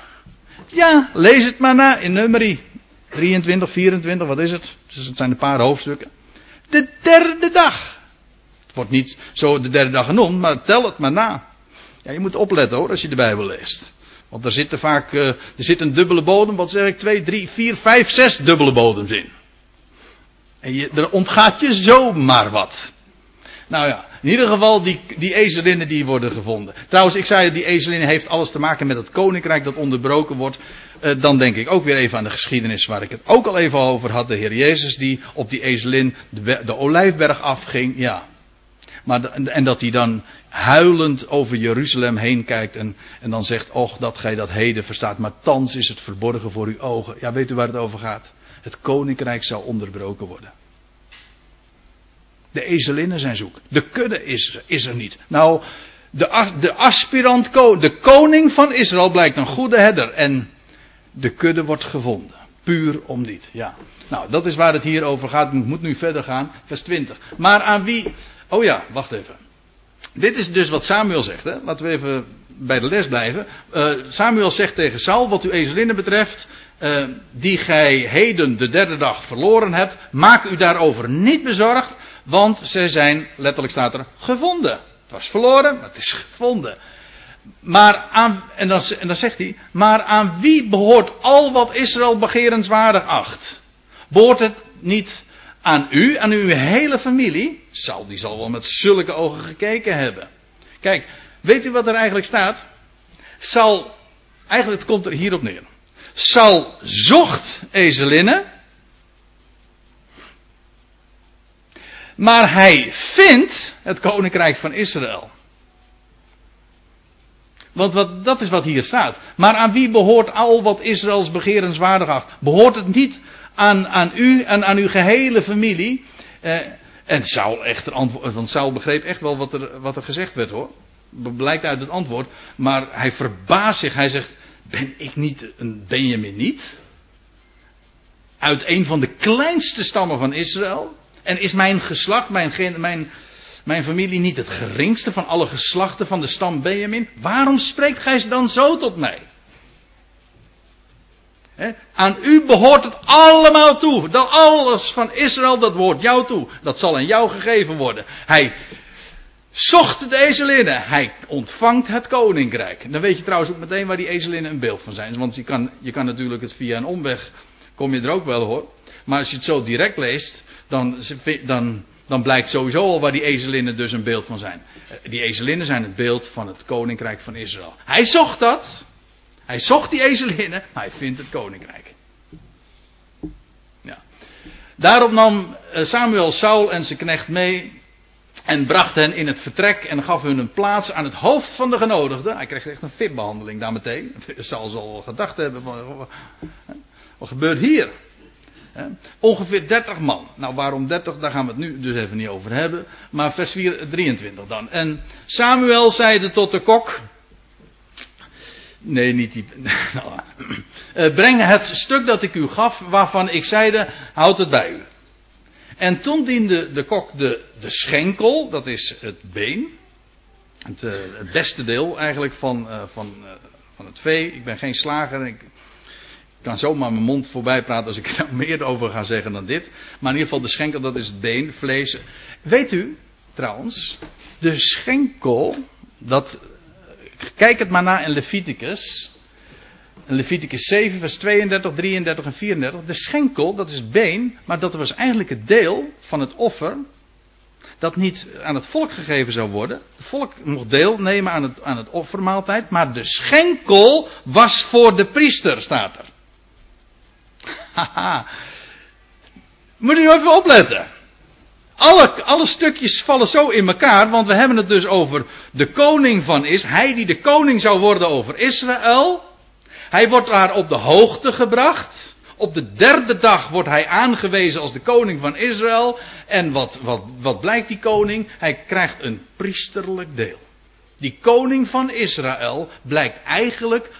Ja, lees het maar na in nummerie 23, 24, wat is het? Dus het zijn een paar hoofdstukken. De derde dag. Het wordt niet zo de derde dag genoemd, maar tel het maar na. Ja, je moet opletten hoor, als je de Bijbel leest. Want er zit er vaak, uh, er zit een dubbele bodem, wat zeg ik, twee, drie, vier, vijf, zes dubbele bodems in. En je, er ontgaat je zomaar wat. Nou ja, in ieder geval die, die ezelinnen die worden gevonden. Trouwens, ik zei die ezelinnen heeft alles te maken met het koninkrijk dat onderbroken wordt. Uh, dan denk ik ook weer even aan de geschiedenis waar ik het ook al even over had. De Heer Jezus die op die ezelin de, de olijfberg afging. Ja. Maar en dat hij dan huilend over Jeruzalem heen kijkt en, en dan zegt, och dat gij dat heden verstaat, maar thans is het verborgen voor uw ogen. Ja, weet u waar het over gaat? Het koninkrijk zal onderbroken worden. De ezelinnen zijn zoek. De kudde is, is er niet. Nou, de, de aspirant, de koning van Israël blijkt een goede herder. En de kudde wordt gevonden. Puur om dit. Ja. Nou, dat is waar het hier over gaat. Het moet nu verder gaan. Vers 20. Maar aan wie. Oh ja, wacht even. Dit is dus wat Samuel zegt. Hè? Laten we even bij de les blijven. Uh, Samuel zegt tegen Saul, wat uw ezelinnen betreft, uh, die gij heden de derde dag verloren hebt, maak u daarover niet bezorgd, want ze zijn, letterlijk staat er, gevonden. Het was verloren, het is gevonden. Maar aan, en dan, en dan zegt hij, maar aan wie behoort al wat Israël begerenswaardig acht? Behoort het niet aan u, aan uw hele familie? Zal, die zal wel met zulke ogen gekeken hebben. Kijk, weet u wat er eigenlijk staat? Zal, eigenlijk het komt er hierop neer. Sal zocht ezelinnen. Maar hij vindt het koninkrijk van Israël. Want wat, dat is wat hier staat. Maar aan wie behoort al wat Israëls begerenswaardig acht? Behoort het niet aan, aan u en aan uw gehele familie? Eh, en Saul echter antwoord, want Saul begreep echt wel wat er, wat er gezegd werd hoor. Blijkt uit het antwoord. Maar hij verbaast zich. Hij zegt, ben ik niet een Benjamin niet? Uit een van de kleinste stammen van Israël? En is mijn geslacht, mijn, mijn, mijn familie niet het geringste van alle geslachten van de stam Benjamin? Waarom spreekt gij dan zo tot mij? aan u behoort het allemaal toe. Dat alles van Israël, dat behoort jou toe. Dat zal aan jou gegeven worden. Hij zocht de ezelinnen. Hij ontvangt het koninkrijk. Dan weet je trouwens ook meteen waar die ezelinnen een beeld van zijn. Want je kan, je kan natuurlijk het via een omweg, kom je er ook wel hoor. Maar als je het zo direct leest, dan, dan, dan blijkt sowieso al waar die ezelinnen dus een beeld van zijn. Die ezelinnen zijn het beeld van het koninkrijk van Israël. Hij zocht dat. Hij zocht die ezelinnen, maar hij vindt het koninkrijk. Ja. Daarop nam eh, Samuel Saul en zijn knecht mee en bracht hen in het vertrek en gaf hun een plaats aan het hoofd van de genodigden. Hij kreeg echt een VIP-behandeling daar meteen. Saul zal gedacht hebben van, wat gebeurt hier? Ongeveer 30 man. Nou, waarom 30? Daar gaan we het nu dus even niet over hebben. Maar vers 4, 23 dan. En Samuel zeide tot de kok. Nee, niet die. Nou, eh, breng het stuk dat ik u gaf, waarvan ik zeide: houd het bij u. En toen diende de kok de, de schenkel, dat is het been. Het, het beste deel eigenlijk van, uh, van, van het vee. Ik ben geen slager. Ik kan zomaar mijn mond voorbij praten als ik er nou meer over ga zeggen dan dit. Maar in ieder geval de schenkel, dat is het been, vlees. Weet u, trouwens, de schenkel, dat, kijk het maar na in Leviticus. In Leviticus 7, vers 32, 33 en 34. De schenkel, dat is been, maar dat was eigenlijk het deel van het offer. Dat niet aan het volk gegeven zou worden. Het volk mocht deelnemen aan het, aan het offermaaltijd. Maar de schenkel was voor de priester, staat er. Moet u even opletten. Alle, alle stukjes vallen zo in elkaar, want we hebben het dus over de koning van is. Hij die de koning zou worden over Israël. Hij wordt daar op de hoogte gebracht. Op de derde dag wordt hij aangewezen als de koning van Israël. En wat, wat, wat blijkt die koning? Hij krijgt een priesterlijk deel. Die koning van Israël blijkt eigenlijk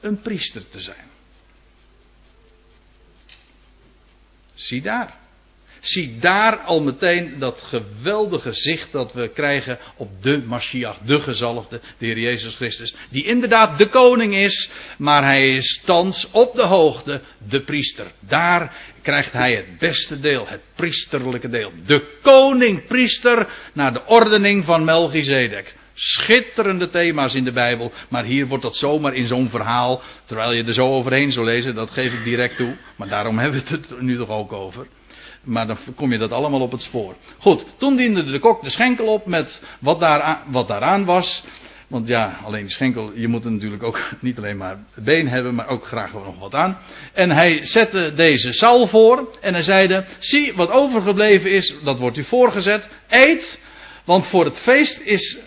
een priester te zijn. Zie daar. zie daar al meteen dat geweldige zicht dat we krijgen op de Mashiach, de gezalfde, de Heer Jezus Christus. Die inderdaad de koning is, maar hij is thans op de hoogte de priester. Daar krijgt hij het beste deel, het priesterlijke deel. De koning-priester naar de ordening van Melchizedek. Schitterende thema's in de Bijbel, maar hier wordt dat zomaar in zo'n verhaal, terwijl je er zo overheen zou lezen, dat geef ik direct toe. Maar daarom hebben we het er nu toch ook over. Maar dan kom je dat allemaal op het spoor. Goed, toen diende de kok de schenkel op met wat, daar, wat daaraan was. Want ja, alleen schenkel, je moet natuurlijk ook niet alleen maar been hebben, maar ook graag nog wat aan. En hij zette deze Saul voor en hij zeide, zie wat overgebleven is, dat wordt u voorgezet, eet, want voor het feest is,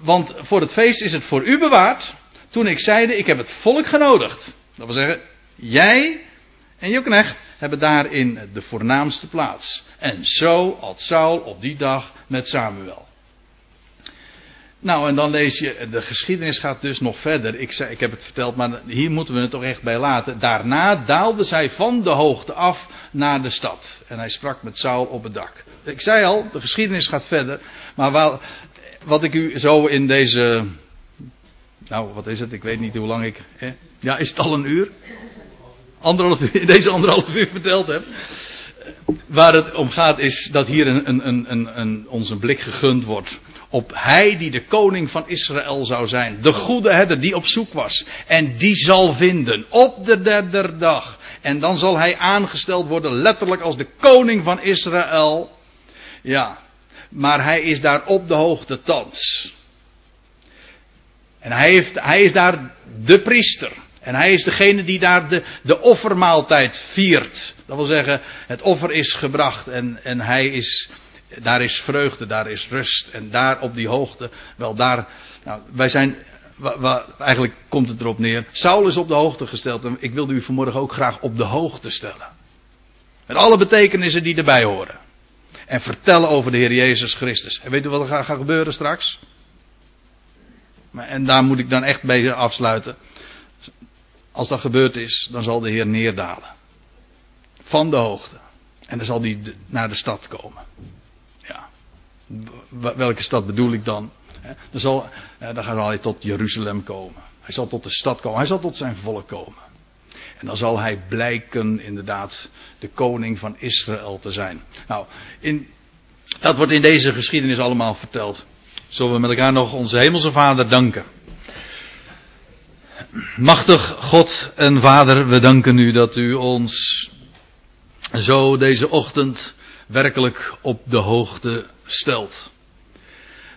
want voor het feest is het voor u bewaard. Toen ik zeide, ik heb het volk genodigd. Dat wil zeggen, jij en je knecht hebben daarin de voornaamste plaats. En zo had Saul op die dag met Samuel. Nou, en dan lees je, de geschiedenis gaat dus nog verder. Ik, zei, ik heb het verteld, maar hier moeten we het toch echt bij laten. Daarna daalde zij van de hoogte af naar de stad. En hij sprak met Saul op het dak. Ik zei al, de geschiedenis gaat verder. Maar wel, wat ik u zo in deze. Nou, wat is het? Ik weet niet hoe lang ik. Hè? Ja, is het al een uur? Anderhalf uur, deze anderhalf uur verteld heb. Waar het om gaat is dat hier een, een, een, een, ons een blik gegund wordt op hij die de koning van Israël zou zijn. De goede herder die op zoek was. En die zal vinden op de derde dag. En dan zal hij aangesteld worden letterlijk als de koning van Israël. Ja, maar hij is daar op de hoogte thans. En hij, heeft, hij is daar de priester. En hij is degene die daar de, de offermaaltijd viert. Dat wil zeggen, het offer is gebracht en, en hij is, daar is vreugde, daar is rust. En daar op die hoogte, wel daar, nou, wij zijn, eigenlijk komt het erop neer. Saul is op de hoogte gesteld en ik wilde u vanmorgen ook graag op de hoogte stellen. Met alle betekenissen die erbij horen. En vertellen over de Heer Jezus Christus. En weet u wat er gaat gebeuren straks? En daar moet ik dan echt bij afsluiten. Als dat gebeurd is, dan zal de Heer neerdalen. Van de hoogte. En dan zal hij naar de stad komen. Ja. Welke stad bedoel ik dan? Dan, zal, dan zal hij tot Jeruzalem komen. Hij zal tot de stad komen. Hij zal tot zijn volk komen. En dan zal hij blijken inderdaad de koning van Israël te zijn. Nou, in, dat wordt in deze geschiedenis allemaal verteld. Zullen we met elkaar nog onze hemelse vader danken. Machtig God en Vader, we danken u dat u ons zo deze ochtend werkelijk op de hoogte stelt.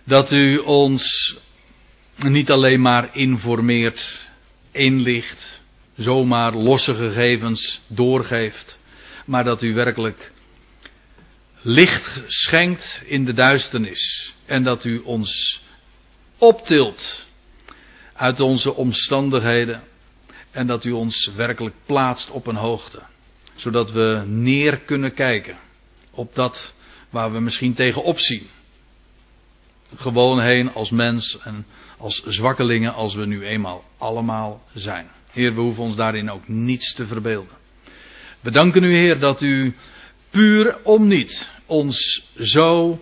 Dat u ons niet alleen maar informeert, inlicht, zomaar losse gegevens doorgeeft, maar dat u werkelijk licht schenkt in de duisternis en dat u ons optilt uit onze omstandigheden en dat u ons werkelijk plaatst op een hoogte, zodat we neer kunnen kijken op dat waar we misschien tegenop zien. Gewoon heen als mens en als zwakkelingen als we nu eenmaal allemaal zijn. Heer, we hoeven ons daarin ook niets te verbeelden. We danken u, Heer, dat u puur om niet ons zo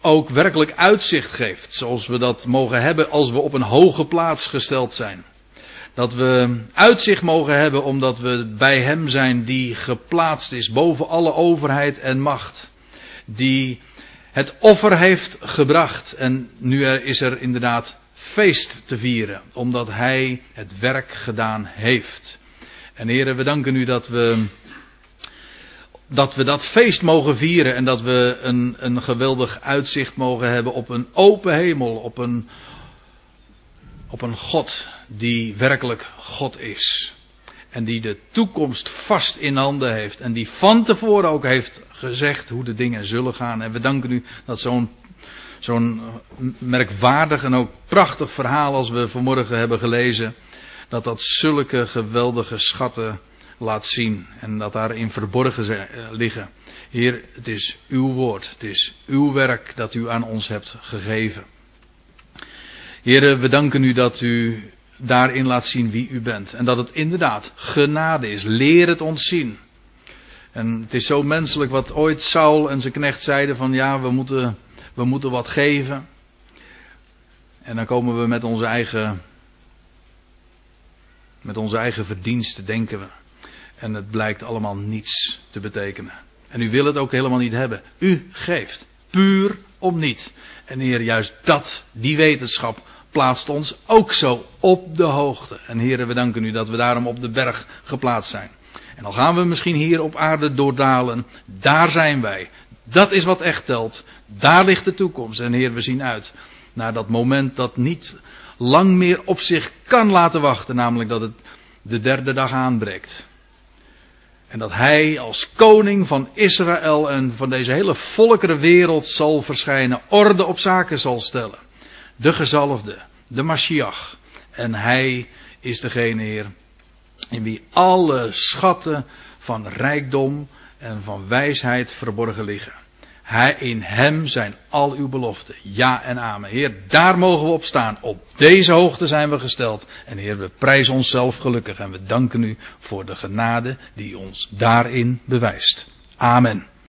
ook werkelijk uitzicht geeft, zoals we dat mogen hebben als we op een hoge plaats gesteld zijn. Dat we uitzicht mogen hebben omdat we bij Hem zijn die geplaatst is boven alle overheid en macht. Die het offer heeft gebracht. En nu is er inderdaad feest te vieren, omdat Hij het werk gedaan heeft. En heren, we danken u dat we dat we dat feest mogen vieren en dat we een, een geweldig uitzicht mogen hebben op een open hemel, op een, op een God die werkelijk God is. En die de toekomst vast in handen heeft. En die van tevoren ook heeft gezegd hoe de dingen zullen gaan. En we danken u dat zo'n zo'n merkwaardig en ook prachtig verhaal als we vanmorgen hebben gelezen. Dat dat zulke geweldige schatten laat zien en dat daarin verborgen eh, liggen. Heer, het is uw woord, het is uw werk dat u aan ons hebt gegeven. Heer, we danken u dat u daarin laat zien wie u bent en dat het inderdaad genade is. Leer het ons zien. En het is zo menselijk wat ooit Saul en zijn knecht zeiden van ja, we moeten, we moeten wat geven. En dan komen we met onze eigen, met onze eigen verdiensten, denken we. En het blijkt allemaal niets te betekenen. En u wil het ook helemaal niet hebben. U geeft. Puur om niet. En Heer, juist dat, die wetenschap, plaatst ons ook zo op de hoogte. En Heer, we danken u dat we daarom op de berg geplaatst zijn. En al gaan we misschien hier op aarde doordalen, daar zijn wij. Dat is wat echt telt. Daar ligt de toekomst. En Heer, we zien uit naar dat moment dat niet lang meer op zich kan laten wachten, namelijk dat het de derde dag aanbreekt. En dat hij als koning van Israël en van deze hele volkerenwereld zal verschijnen, orde op zaken zal stellen. De gezalfde, de Mashiach. En hij is degene, Heer, in wie alle schatten van rijkdom en van wijsheid verborgen liggen. Hij, in hem zijn al uw beloften. Ja en amen. Heer, daar mogen we op staan. Op deze hoogte zijn we gesteld. En Heer, we prijzen onszelf gelukkig en we danken u voor de genade die ons daarin bewijst. Amen.